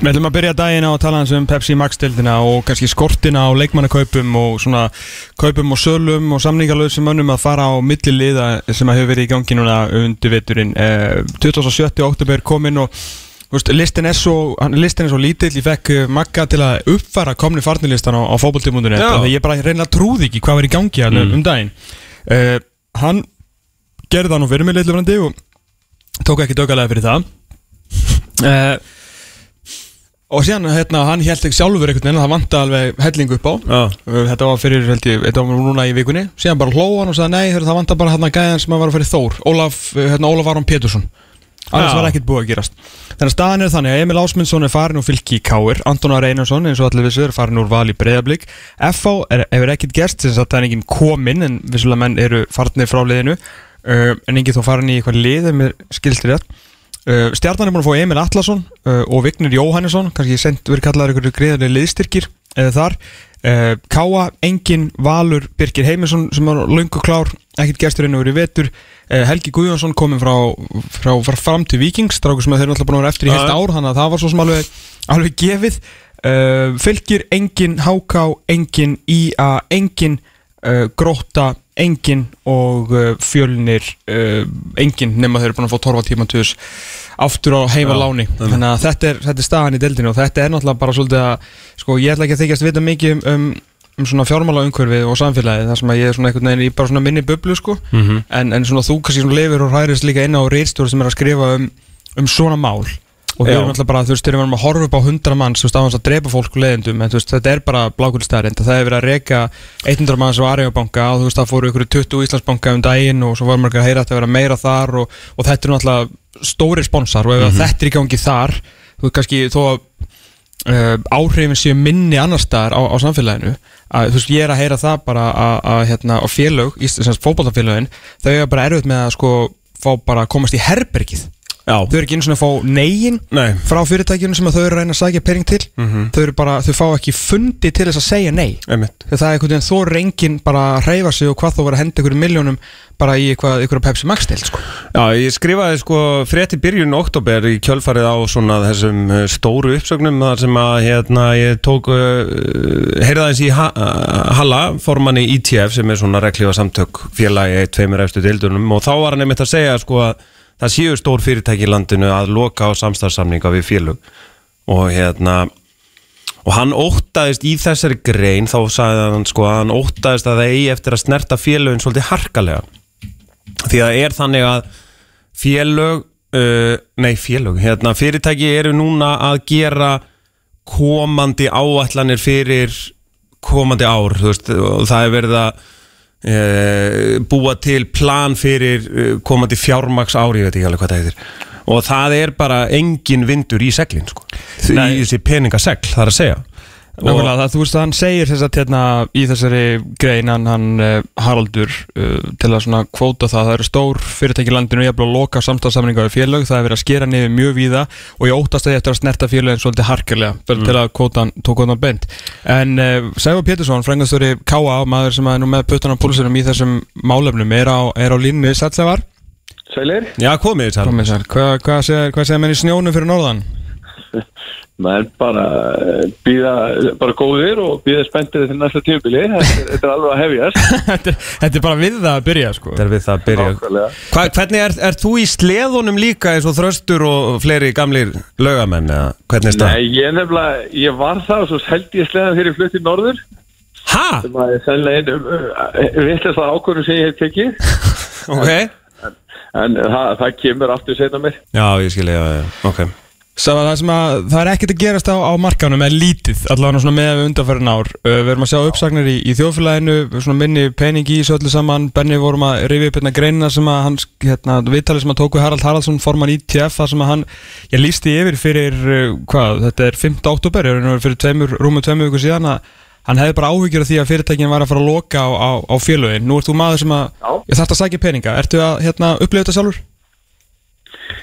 Við ætlum að byrja daginn á að tala um Pepsi Max-dildina og kannski skortina á leikmannakaupum og svona kaupum og sölum og samningarlausum mönnum að fara á milli liða sem að hefur verið í gangi núna undir veturinn. Eh, 27. oktober kominn og veist, listin, er svo, er svo lítill, ég fekk eh, Magga til að uppfara komni farnilistan á, á Já. þannig að ég bara reynilega trúði ekki hvað var í gangi mm. um daginn. Eh, hann gerði það nú fyrir mig litlefrandi og tók ekki dögalega fyrir það. Eh, Og síðan, hérna, hann held ekki sjálfur einhvern veginn að það vanta alveg hellingu upp á. Já. Uh, Þetta var fyrir, held ég, þetta var núna í vikunni. Síðan bara hlóa hann og sagði, nei, það vanta bara hérna gæðan sem að var að fyrir Þór. Ólaf, uh, hérna, Ólaf Aron Pétursson. Annars Já. var ekkert búið að gerast. Þannig að staðan er þannig að Emil Ásmundsson er farin úr fylki í Káir Anton Ari Einarsson, eins og allir vissu, er farin úr val í Breiðablík FH er, hefur ekkert gerst sem sagt það er enginn kominn en vissulega menn eru farnir frá liðinu. Uh, en Uh, Stjarnan er búin að fá Emil Atlasson uh, og Vignir Jóhannesson, kannski sent verið kallaður ykkur greiðarlega liðstyrkir eða þar. Uh, Káa, Engin, Valur Birgir Heimisson sem er lungu klár ekkert gesturinn og verið vetur. Uh, Helgi Guðjónsson komin frá, frá, frá fram til Vikings, strákur sem þeir eru alltaf búin að vera eftir í heilt ár, þannig að það var svo sem alveg, alveg gefið. Uh, Fylgir, Engin, Háká Engin, Í.A. Engin uh, Gróta, Engin og uh, Fjölnir uh, Engin, nema þeir eru búin að fá torfa tíma tuðs aftur á heima Já, láni. þannig. Að þetta er, þetta er staðan í deildinu og þetta er náttúrulega bara svolítið að sko, ég ætla ekki að þykjast vita mikið um, um, um svona fjármála umhverfið og samfélagið þar sem að ég er svona einhvern veginn í bara svona minni bublu sko, Mhm. en, en svona þú kannski svona lifir og hærist líka inn á reyrstjóri sem er að skrifa um, um svona mál og við erum alltaf bara, þú veist, við erum að horfa upp á hundra manns, þú veist, á hans að drepa fólk og leiðendum, en þú veist, þetta er bara blákvöldstæðarind það er verið að reka 100 manns á Arjóbanka og þú veist, það fóru ykkur 20 Íslandsbanka um daginn og svo var maður að heyra að það vera meira þar og, og þetta er náttúrulega stóri sponsor og ef Mhm. þetta er í gangi þar þú veist, kannski þó að uh, áhrifin séu minni annar staðar á, á samfélaginu að þú veist, ég er að heyra það bara að, að hérna, á félög, fótballtafélögin þau er bara erfitt með að sko fá bara að komast í herbergið Já. þau eru ekki eins og að fá negin Nei. frá fyrirtækjunum sem þau eru að reyna að sækja pening til þau eru bara, þau fá ekki fundi til þess að segja nei það er einhvern veginn þó reyngin bara að hreyfa sig og hvað þó var að henda ykkur miljónum bara í eitthvað, ykkur Pepsi Max til sko. Já, ég skrifaði sko frétt í byrjun oktober í kjölfarið á svona þessum uh, stóru uppsögnum þar sem að hérna ég tók uh, heyrði aðeins í ha Halla, formanni ITF sem er svona reglífa samtök félagi tveimur eftir dildunum og þá var hann einmitt að segja sko að það séu stór fyrirtæki í landinu að loka á samstarfsamninga við félög. Og hérna og hann óttaðist í þessari grein þá sagði hann sko að hann óttaðist að það eigi eftir að snerta félögin svolítið harkalega. Því að er þannig að félög uh, nei félög, hérna fyrirtæki eru núna að gera komandi áætlanir fyrir komandi ár þú veist, og það er verið að búa til plan fyrir uh, komandi fjármaks ári, ég veit ekki alveg hvað það heitir. Og það er bara engin vindur í seglin sko. Í þessi peningasegl, það er að segja Nákvæmlega, það, þú veist að hann segir þess að hérna, í þessari grein hann, uh, Haraldur uh, til að svona kvóta það, það eru stór fyrirtæki landinu jafnvel að loka samstafsamninga við félög, það er verið að skera niður mjög víða og ég óttast að ég eftir að snerta félögin svolítið harkilega mm. til að kvóta hann, tók hann beint. En uh, Sæfa Pétursson, frængastöri K.A. maður sem er nú með puttan á púlsunum í þessum málefnum, er á, er á línni Sætsævar, Sælir, Já, komið sér, hvað hva segir, hva segir maður bara býða bara góðir og býða spenntir til næsta tímabili, þetta, er- alveg að hefjast. Þetta, er- bara við það að byrja sko. Þetta er við það að byrja. Hva, Hvernig er, er þú í sleðunum líka eins og þröstur og fleiri gamlir lögamenn eða hvernig er það? Nei, ég nefnilega, ég var það og svo held ég sleðan þegar ég flutti í norður. Ha? sem að er sennilega einu vittlust að ákvörðu sem ég hef tekið. Ok. En það, það kemur aftur setna mér. Já, ég skilja, já, já, ok það sem að það er ekkert að gerast á, á markanum er lítið, allavega með undanfærin ár. Uh, við erum að sjá uppsagnir í, í þjóðfélaginu svona minni pening í þessu öllu saman. Benni vorum að rifja upp hérna greinina sem að hans, hérna, viðtalið sem að tóku Harald Haraldsson forman ITF, það sem að hann ég lísti yfir fyrir, uh, hvað, þetta er 5. oktober, ég er fyrir tveimur, rúmum tveimur vikur síðan að hann hefði bara áhyggjur af því að fyrirtækin var að fara að loka á, á, á félögin, nú ert þú maður sem að að að hérna, upplifa þetta sjálfur?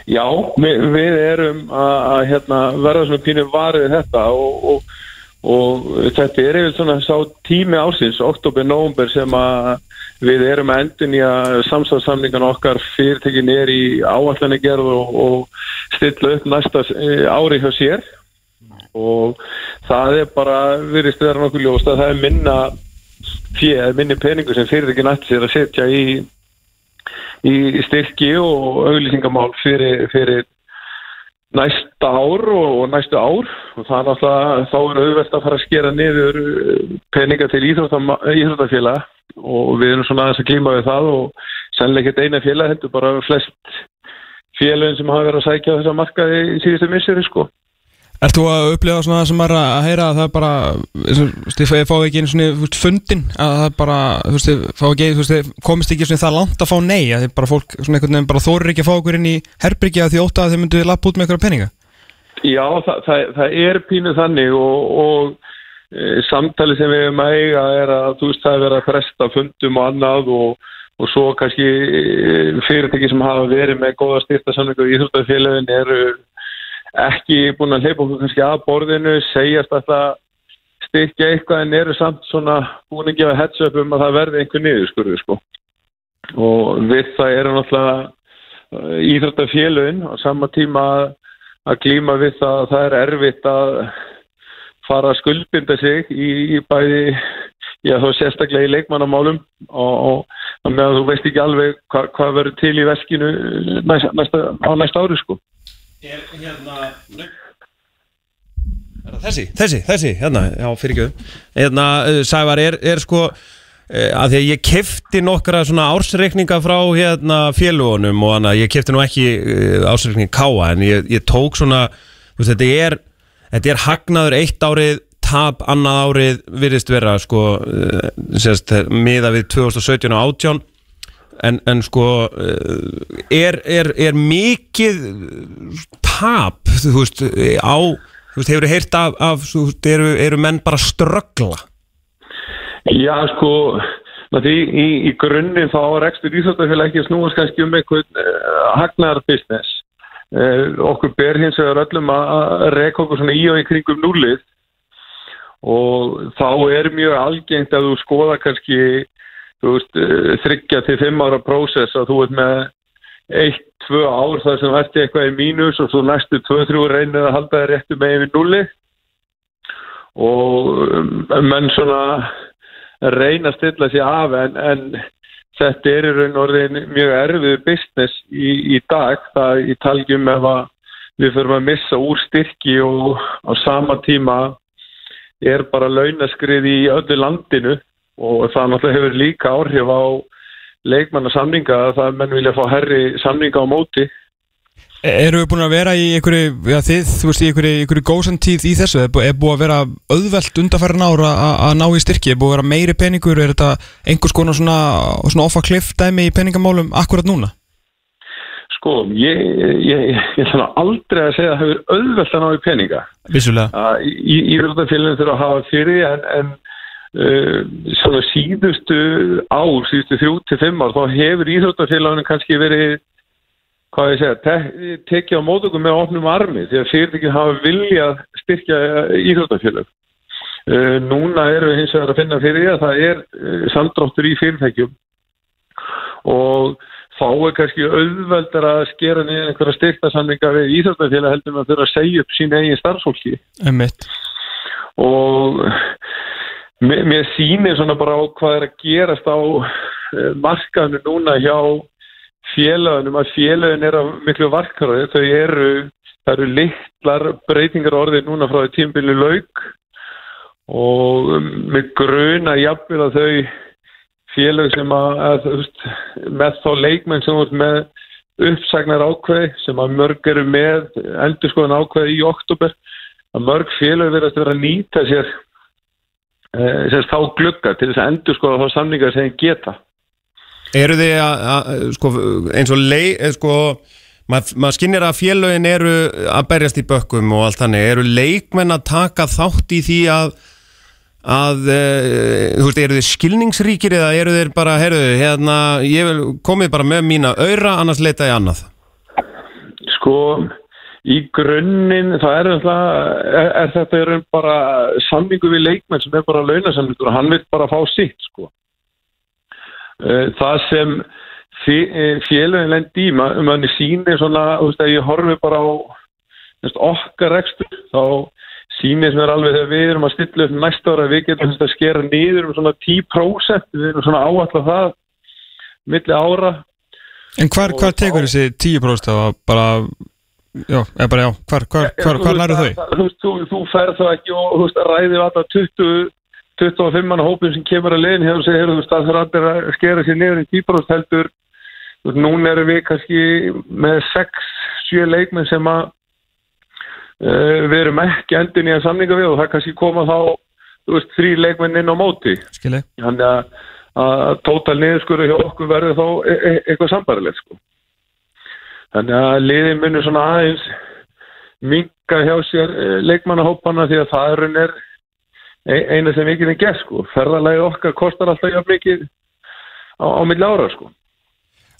Já, við, við erum að, að hérna, verða svona pínu varið við þetta og, og, og þetta er yfir svona sá tími ásins, oktober, november sem að við erum að endun í að samstafsamningan okkar fyrirtekin er í áallanir gerð og, og stilla upp næsta eh, ári hjá sér. Og það er bara virðist vera nokkuð ljóst að það er minna fér, minni peningur sem fyrir ekki nætti sér að setja í í styrki og auglýsingamál fyrir, fyrir næsta ár og næstu ár. Og það er náttúrulega, þá er auðvelt að fara að skera niður peninga til íþróttafélag og við erum svona aðeins að klíma við það og sannlega ekkert eina félag heldur bara flest félagin sem hafa verið að sækja þessa markaði í síðustu misseri sko Er þú að upplifa svona það sem er að heyra að það er bara, þú veist, fáið ekki einu svona fundin, að það er bara, þú veist, fáið ekki, þú veist, komist ekki svona það langt að fá nei, að þið bara fólk, svona einhvern veginn bara þórir ekki að fá okkur inn í herbyggja því óta að þið myndu lappa út með eitthvað peninga? Já, það, það, það er pínuð þannig og, og e, samtali sem við hefum að eiga er að, þú veist, það er verið að fresta fundum og annað og, og svo kannski e, fyrirtæki sem hafa verið með góða styrtasamlingu í Íþróttafélagin eru ekki búin að leipa okkur kannski að borðinu, segjast að það styrkja eitthvað en eru samt svona búin að gefa heads up um að það verði einhver niður skurðu sko. Og við það eru náttúrulega uh, íþróttafélun á sama tíma að glíma við það að það er erfitt að fara að skuldbinda sig í, í bæði, já þá sérstaklega í leikmannamálum og, og með að þú veist ekki alveg hva, hvað verður til í veskinu næsta, næsta, á næsta ári sko. Er hérna Er þessi? Þessi, þessi, hérna, já, fyrir ekki Hérna, uh, Sævar, er, er sko uh, að því að ég kefti nokkra svona ársreikninga frá hérna félugunum og annað, ég kefti nú ekki uh, ársreikninga káa, en ég, ég tók svona, þú veist, þetta er þetta er hagnaður eitt árið tap annað árið virðist vera sko, sérst, miða við 2017 og 18 en, en sko uh, er, er, er mikið tap þú veist, á þú veist, hefur þið heyrt af, af þú veist, eru, eru menn bara ströggla? Já, sko í, í, í grunninn þá er ekstur íþjóttafélag ekki að snúast kannski um einhvern uh, hagnaðar business uh, okkur ber hins vegar öllum að reyka okkur svona í og í kringum núlið og þá er mjög algengt að þú skoða kannski þú veist, þryggja til fimm ára prósess að þú ert með eitt, tvö ár þar sem ert eitthvað í mínus og svo næstu tvö, þrjú reynir að halda þér réttu með við nulli og menn svona reyna að stilla sér af en, en þetta er í raun orðin mjög erfið business í, í dag. Það í talgjum ef að við fyrir að missa úr styrki og á sama tíma er bara launaskrið í öllu landinu og það náttúrulega hefur líka áhrif á leikmannasamninga að það menn vilja fá herri samninga á móti Eru við búin að vera í einhverju, já þið, þú veist, í einhverju, einhverju góðsantíð í þessu? Er búið að vera auðvelt undarfæra nára að ná í styrki? Er búið að vera meiri peningur? Er þetta einhvers konar svona, svona offa kliff dæmi í peningamálum akkurat núna? Sko, ég, ég, ég ætla aldrei að segja að það hefur auðvelt að ná í peninga. Vissulega. Í, í röldafélaginu þurfa að hafa fyrir en, en svona síðustu ár, síðustu þrjú til fimm ár, þá hefur íþróttafélaginu kannski verið hvað ég segja, te tekið á mótökum með opnum armi því að fyrirtekin hafa viljað styrkja íþróttafélag. Uh, núna eru við hins vegar að finna fyrir því að það er samdráttur í fyrirtækjum og þá er kannski auðveldar að skera niður einhverja styrktasamlinga við íþróttafélag heldur með að þurfa að segja upp sín eigin starfsfólki. Emitt. Og mér, mér sýnir svona bara á hvað er að gerast á uh, markaðinu núna hjá félagunum að félagin er á miklu varkaröði þau eru, það eru litlar breytingar orðið núna frá tímbili laug og með gruna jafnvel að þau félag sem að, að veist, með þá leikmenn sem voru með uppsagnar ákveði sem að mörg eru með endur skoðan ákveði í oktober að mörg félag verðast að vera að nýta sér e, þá glugga til þess að endur skoða þá samningar sem geta Eru þið að, sko, eins og lei, eh, sko, maður mað skinnir að félögin eru að berjast í bökkum og allt þannig, eru leikmenn að taka þátt í því að, að e, þú veist, eru þið skilningsríkir eða eru þið bara, heyrðu, hérna, ég vil komið bara með mína öyra, annars leita ég annað? Sko, í grunninn, það er, er, er þetta er bara sammingu við leikmenn sem er bara launasamlingur og hann vil bara fá sitt, sko. Það sem félagin lendi í, manni sínir svona, þú veist, að ég horfi bara á veist, okkar ekstur, þá sýnir sem er alveg þegar við erum að stilla upp næsta ára við getum þess að skera niður um svona 10% við erum svona áallega það milli ára En hvar, hvar tekur þessi 10% að bara, já, eða bara já, hvar, hvar, hvar, hvar læru þau? Þú, veist, þú, þú ferð það ekki og þú veist, ræðir alltaf 20 25 manna hópin sem kemur að liðin hefur segið, þú veist, það þarf allir að skera sér niður í 10% heldur þú veist, núna erum við kannski með 6-7 leikmenn sem að uh, við erum ekki endin í að samninga við og það kannski koma þá þú veist, þrý leikmenn inn á móti Skilji. þannig að, að tótal niðurskuru hjá okkur verður þá e e eitthvað sambarilegt sko. Þannig að liðin munir svona aðeins minga hjá sér eh, leikmannahópana því að það er er e- eina sem við getum gert sko. ferðalagi okkar kostar alltaf jafn mikið á, á milli ára sko.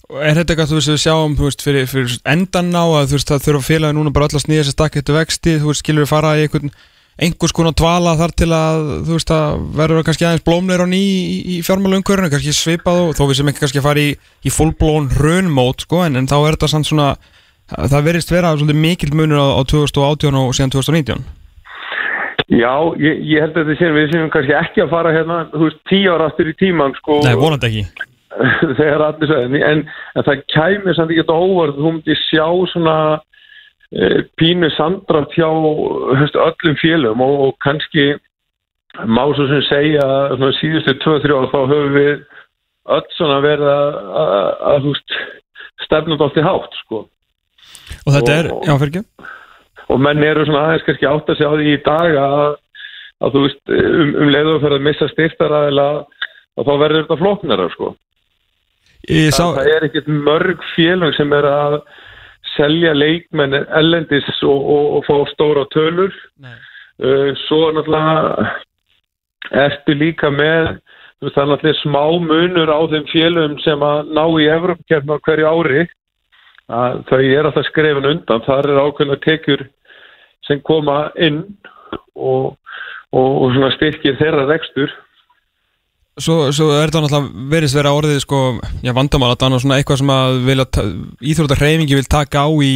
Og Er þetta eitthvað þú veist við sjáum veist, fyrir, fyrir endan á að þú veist það þurfa félagi núna bara öll að snýja sér stakk eftir vexti þú veist skilur við fara í einhvern einhvers konar dvala þar til að þú veist að verður kannski aðeins blómleir á ný í, í fjármálumkörinu, kannski svipað og þó við sem ekki kannski að fara í, í fullblón raunmót sko en, en þá er þetta samt svona það verðist vera svolítið mikill munur á, á 2018 og síðan 2019 Já, ég, ég held að þetta séum við séum kannski ekki að fara hérna þú veist, tíu ára aftur í tíman sko, Nei, vonandi ekki. Þegar allir sagði en, en það kæmi samt ekki þetta óvart þú myndi sjá svona pínu sandrætt hjá höfst, öllum félum og, og kannski má svo sem segja svona, síðustu 2-3 ára þá höfum við öll svona verið að, stefnum allt í hátt sko Og þetta er, Og- já fyrir ekki og menn eru svona aðeins kannski átt að sjá því í dag að, að veist um, um leiðu fyrir að missa styrtaræðila og þá verður þetta flóknara sko. Ég sá, það, það er ekkert mörg félag sem er að selja leikmenn ellendis og, og, og fá stóra tölur. Uh, svo náttúrulega ertu líka með það er náttúrulega smá munur á þeim félagum sem að ná í Evrópkjarn á hverju ári. Að þau er alltaf skrefin undan. Þar er ákveðna tekjur sem koma inn og, og, styrkir þeirra rekstur Svo, svo er þetta náttúrulega verið vera orðið sko, já, vandamál að það er svona eitthvað sem að vilja íþróttar hreyfingi vil taka á í,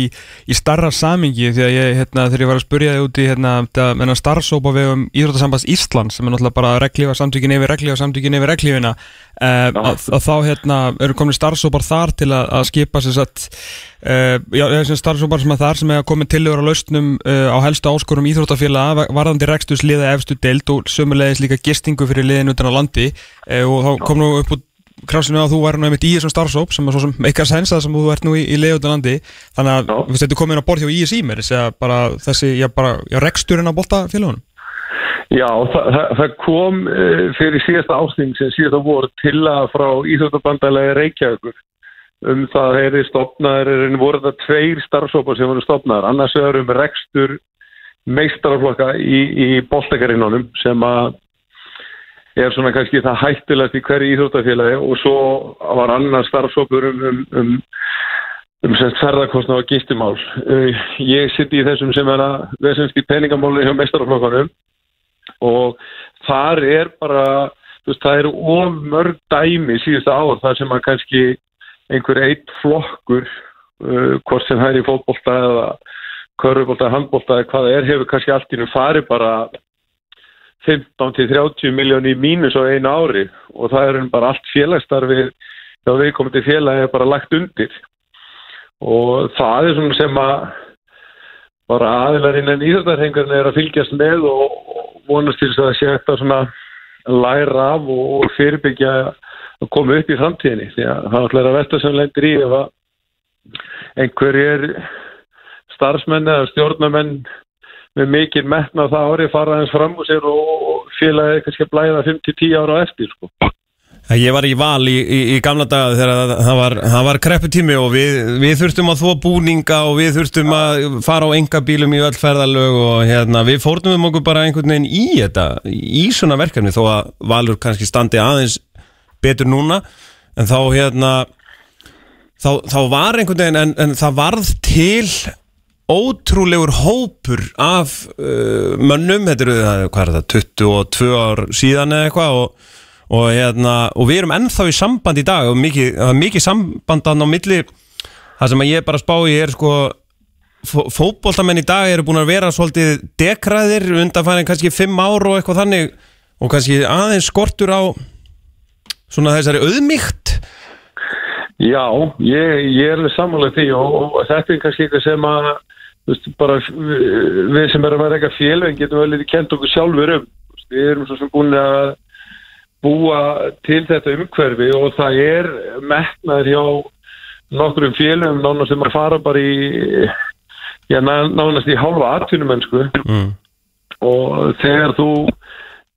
í starra samingi því að ég, hérna, þegar ég var að spurja þig út í hérna, þetta starfsópa við um íþróttarsambands Ísland sem er náttúrulega bara reglífa samtökin yfir reglífa samtökin yfir reglífina uh, að, að þá hérna eru komin starfsópar þar til að, að skipa sér satt já, þessi starfsópar sem er þar sem er komin tillögur á lausnum uh, á helstu áskorum íþróttafélaga varðandi rekstus liða efstu deild og sömulegis líka gistingu fyrir liðin utan á landi. Uh, og þá kom nú upp úr krásinu að þú væri nú einmitt í þessum starfsóp sem er svo sem eitthvað sensað sem þú ert nú í, í leiðutanlandi þannig að Já. veist, þetta komin að borð hjá ISI mér þessi að bara þessi, já bara, já, reksturinn að bolta félagunum Já, það, það, það kom fyrir síðasta ásting sem síðasta voru til að frá Íþjóttabandalegi Reykjavíkur um það er stopnaður, er voru þetta tveir starfsópar sem voru stopnaður, annars er um rekstur meistaraflokka í, í boltakarinnunum sem að er svona kannski það hættilegt í hverju íþróttafélagi og svo var annar starfsópur um, um, um, um sem ferðarkostna og gistimál. Uh, ég sitt í þessum sem er að í peningamáli hjá meistaraflokkanum og þar er bara, veist, það eru of mörg dæmi síðustu ár þar sem að kannski einhver eitt flokkur, uh, hvort sem það er í fótbolta eða handbolta eða hvað það er, hefur kannski allt í nú farið bara 15-30 miljóni í mínus á einu ári og það er bara allt félagsstarfi þá viðkomandi félagi er bara lagt undir. Og það er svona sem að bara aðilar innan íþjóttarhengarinn er að fylgjast með og vonast til þess að það sé eftir svona læra af og fyrirbyggja að koma upp í framtíðinni því að það alltaf að velta sem lendir í ef að einhverjir starfsmenn eða stjórnamenn með mikið metna það árið fara hans fram úr sér og félagið kannski að blæða 5-10 ára eftir sko. Ég var í val í, í, í gamla daga þegar það, var, var krepputími og við, við þurftum að þvó búninga og við þurftum að fara á enga bílum í öll ferðalög og hérna, við fórnum okkur bara einhvern veginn í þetta, í svona verkefni þó að Valur kannski standi aðeins betur núna en þá hérna þá, þá var einhvern veginn en, en það varð til ótrúlegur hópur af uh, mönnum, þetta eru hvað er það, 22 ár síðan eða eitthvað og og, hérna, og við erum ennþá í samband í dag og mikið, mikið sambandan á milli. Það sem ég bara spá í er sko fó- fótboltamenn í dag eru búin að vera svolítið dekræðir undanfærin kannski fimm ár og eitthvað þannig og kannski aðeins skortur á svona þessari auðmygt Já, ég, ég er sammála því og, og þetta er kannski eitthvað sem að veist, bara við, sem erum að reyka félögin getum vel litið kent okkur sjálfur um. Við erum svo sem búin að búa til þetta umhverfi og það er metnaður hjá nokkrum félögum nánast sem að fara bara í já, ná- nánast í hálfa atvinnumennsku. Mm. og þegar þú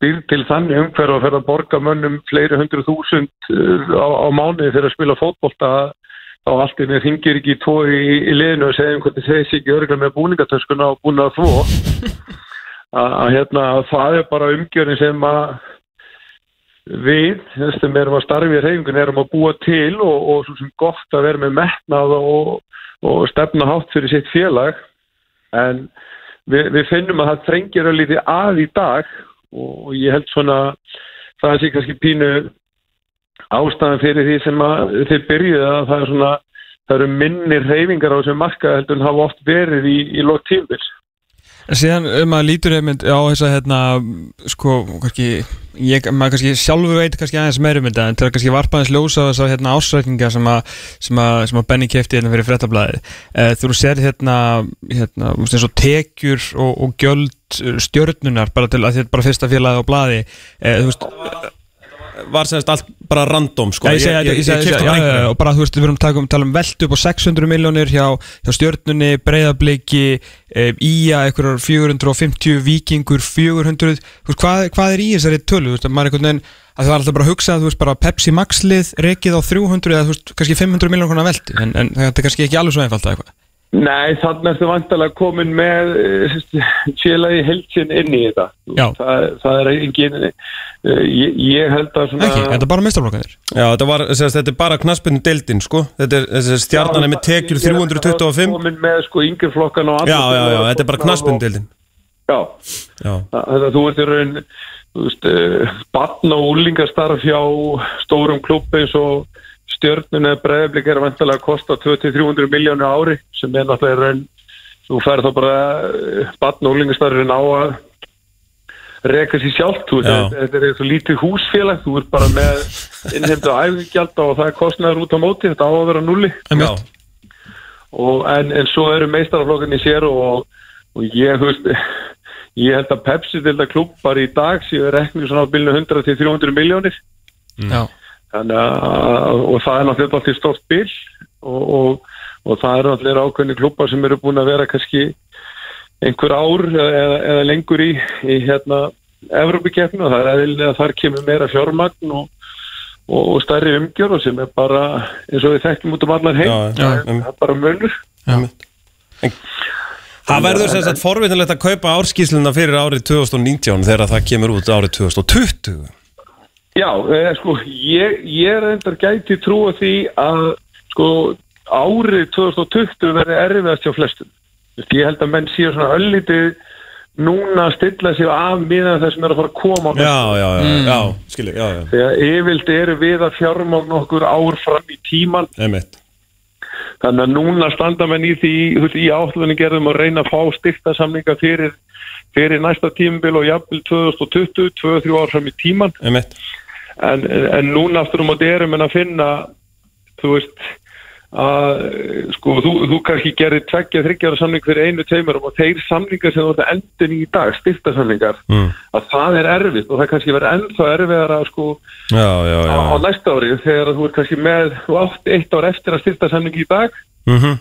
býr til þannig umhverf og fer að borga mönnum fleiri hundru þúsund uh, á, á mánuði fyrir að spila fótbolta þá allt inni hringir ekki tvo í, í liðinu og segjum hvernig þeir sé ekki örgulega með búningatöskuna og búin að þvó að að, hérna það er bara umgjörn sem að við, sem erum að starfi í reyfingun, erum að búa til og, og svo sem gott að vera með metnað og, og stefna hátt fyrir sitt félag. En við, við finnum að það þrengir að lítið að í dag og ég held svona það sé kannski pínu ástæðan fyrir því sem að þeir byrjuði að það er svona það eru minni reyfingar á þessum marka heldur en hafa oft verið í, í lótt tímvils En síðan að lítur einmitt á þess að hérna, sko, kannski, ég, maður kannski sjálfur veit kannski aðeins meira um þetta en til að kannski varpa aðeins ljósa þess að hérna ásrækninga sem að, sem að, sem að Benny kefti hérna fyrir frettablaði. Uh, þú sér hérna, hérna, þú veist eins og tekjur og, og gjöld uh, stjörnunar bara til að þetta bara fyrsta félagi á blaði, uh, þú veist, var semst allt bara random sko. Ég ég segi keypti þetta, bara einhverju. og bara þú veist, við erum að tala um, tala um veldu upp á 600 miljónir hjá, hjá stjörnunni, breyðabliki, e, ía, einhverjar 450, vikingur 400, þú veist, hvað, hvað er í þessari tölu, þú veist, að maður einhvern veginn, að það var alltaf bara að hugsa að þú veist, bara Pepsi Max lið rekið á 300 eða þú veist, kannski 500 miljónir konar veldu, en, en þetta er kannski ekki alveg svo einfalt að eitthvað. Nei, þannig ertu vantalega komin með eh, félagi heilsin inn í þetta Já. það, það er engin eh, ég, ég held að svona Ekki, þetta er bara mistarflokkanir. Já, þetta, var, semst, þetta er bara knaspinu deildin sko. Þetta er þessi stjarnan er með tekjur 325 komin með sko yngir flokkan og Já, já, já, þetta er bara knaspinu deildin Já, Já, þetta þú ert í raun þú veist, uh, batn og úlingastarf hjá stórum klubbi eins og stjörnun eða breyðblik er vantilega að kosta 200-300 miljónu ári sem er náttúrulega í raun þú færð þá bara uh, batn og úlingastarfin á að reka sér sjálft þetta er svo lítið húsfélag þú ert bara með innheimtu æfingjald og það er kostnaður út á móti þetta á að vera nulli já, og, en, en svo eru meistaraflokkarnir sér og, og ég, veist, ég held að Pepsi til þetta klubbar í dag séu reknir svona á bylnu 100-300 miljónir Já. Að, og það er náttúrulega alltaf stórt bil og, og, og það eru náttúrulega ákveðni klubbar sem eru búin að vera kannski einhver ár eða, eða lengur í, í hérna Evrópikeppnu og það er eðlilega að þar kemur meira fjármagn og, og, og stærri umgjör og sem er bara eins og við þekkjum út um allar heim. Já, það, er, það er bara munur. Það verður sem sagt forvitinlegt að kaupa árskísluna fyrir árið 2019 þegar það kemur út árið 2020 Já, eh, sko, ég, ég er endar gæti trúa því að sko, árið 2020 verði erfiðast hjá flestum. Ég held að menn séu svona öllítið núna að stilla sig af miðan það sem er að fara að koma á Já, næsta. já, já, já, skilji, já, já, Þegar yfirlt eru við að fjármagn okkur ár fram í tíman einmitt. Þannig að núna standa menn í því þú veist, í átlunni gerðum að reyna að fá styrta samlinga fyrir, fyrir næsta tímabil og jafnvel 2020 2-3 ár fram í tíman Einmitt, en, en núna aftur um átti erum en að finna þú veist að sko þú, þú kannski gerir tveggja þryggjara samling fyrir einu teimurum og þeir samlingar sem þú ert endin í dag styrta samlingar, mm. að það er erfitt og það kannski verður ennþá erfiðar að sko já, já, já á, á næsta ári þegar þú ert kannski með þú átt eitt ár eftir að styrta samling í dag mm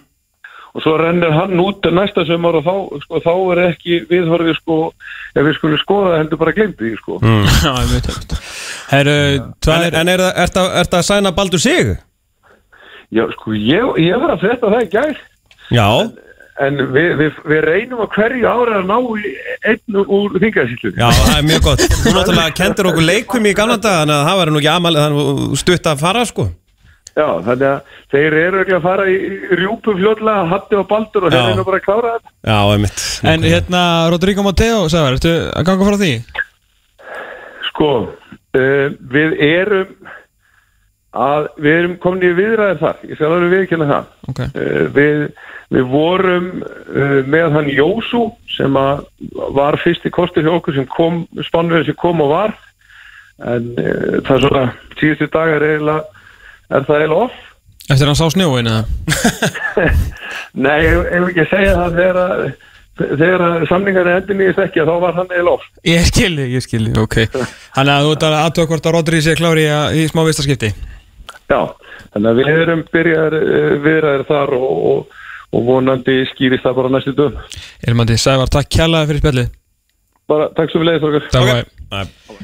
og svo rennir hann út næsta sömur og þá, sko, þá er ekki viðhorfið sko, ef við skulum skoða það heldur bara glemt því sko mm. Já, ég veit það. Herru, En, tvær... en er þetta er það að sæna Baldur sig? Já, sko, ég, ég var að frétta það í gær Já, En við, við, við reynum á hverju ára að ná einn úr þingarsýtlu. já, það er mjög gott Þú náttúrulega kendur okkur leikum í gamla dag þannig að það verður nú ekki amal þannig stutt að fara sko Já, þannig að þeir eru ekki að fara í rjúpu fljóðlega, hatti og baldur og þeir eru bara að klára þetta. Já, einmitt En hérna, Rodrigo Mateo, sagði, ertu að ganga frá því? Sko, uh, við erum að við erum komin í viðræðir þar, ég skal alveg viðkynna það. Ok, Uh, við, við vorum uh, með hann Jósú sem að var fyrsti kostur hjá okkur sem kom, spannverðin sem kom og var en uh, það er svona síðustu dagar eiginlega, er það eiginlega off eftir hann sá snjóin eða? Nei, ef ekki að segja það þegar að þegar að samningar er endur nýjast ekki þá var hann eiginlega off Ég skilji, ég skilji, ok. Þannig að þú ert að aðtöða hvort að Rodri sé klári í, í smá vistaskipti? Já, þannig að við erum byrjar uh, viðræðir þar og, og, og vonandi skýrist það bara næstu dögum. Elmandi, Sævar, takk kjærlega fyrir spjallið. Bara takk svo við leiðist okkur Takk Ok. okay.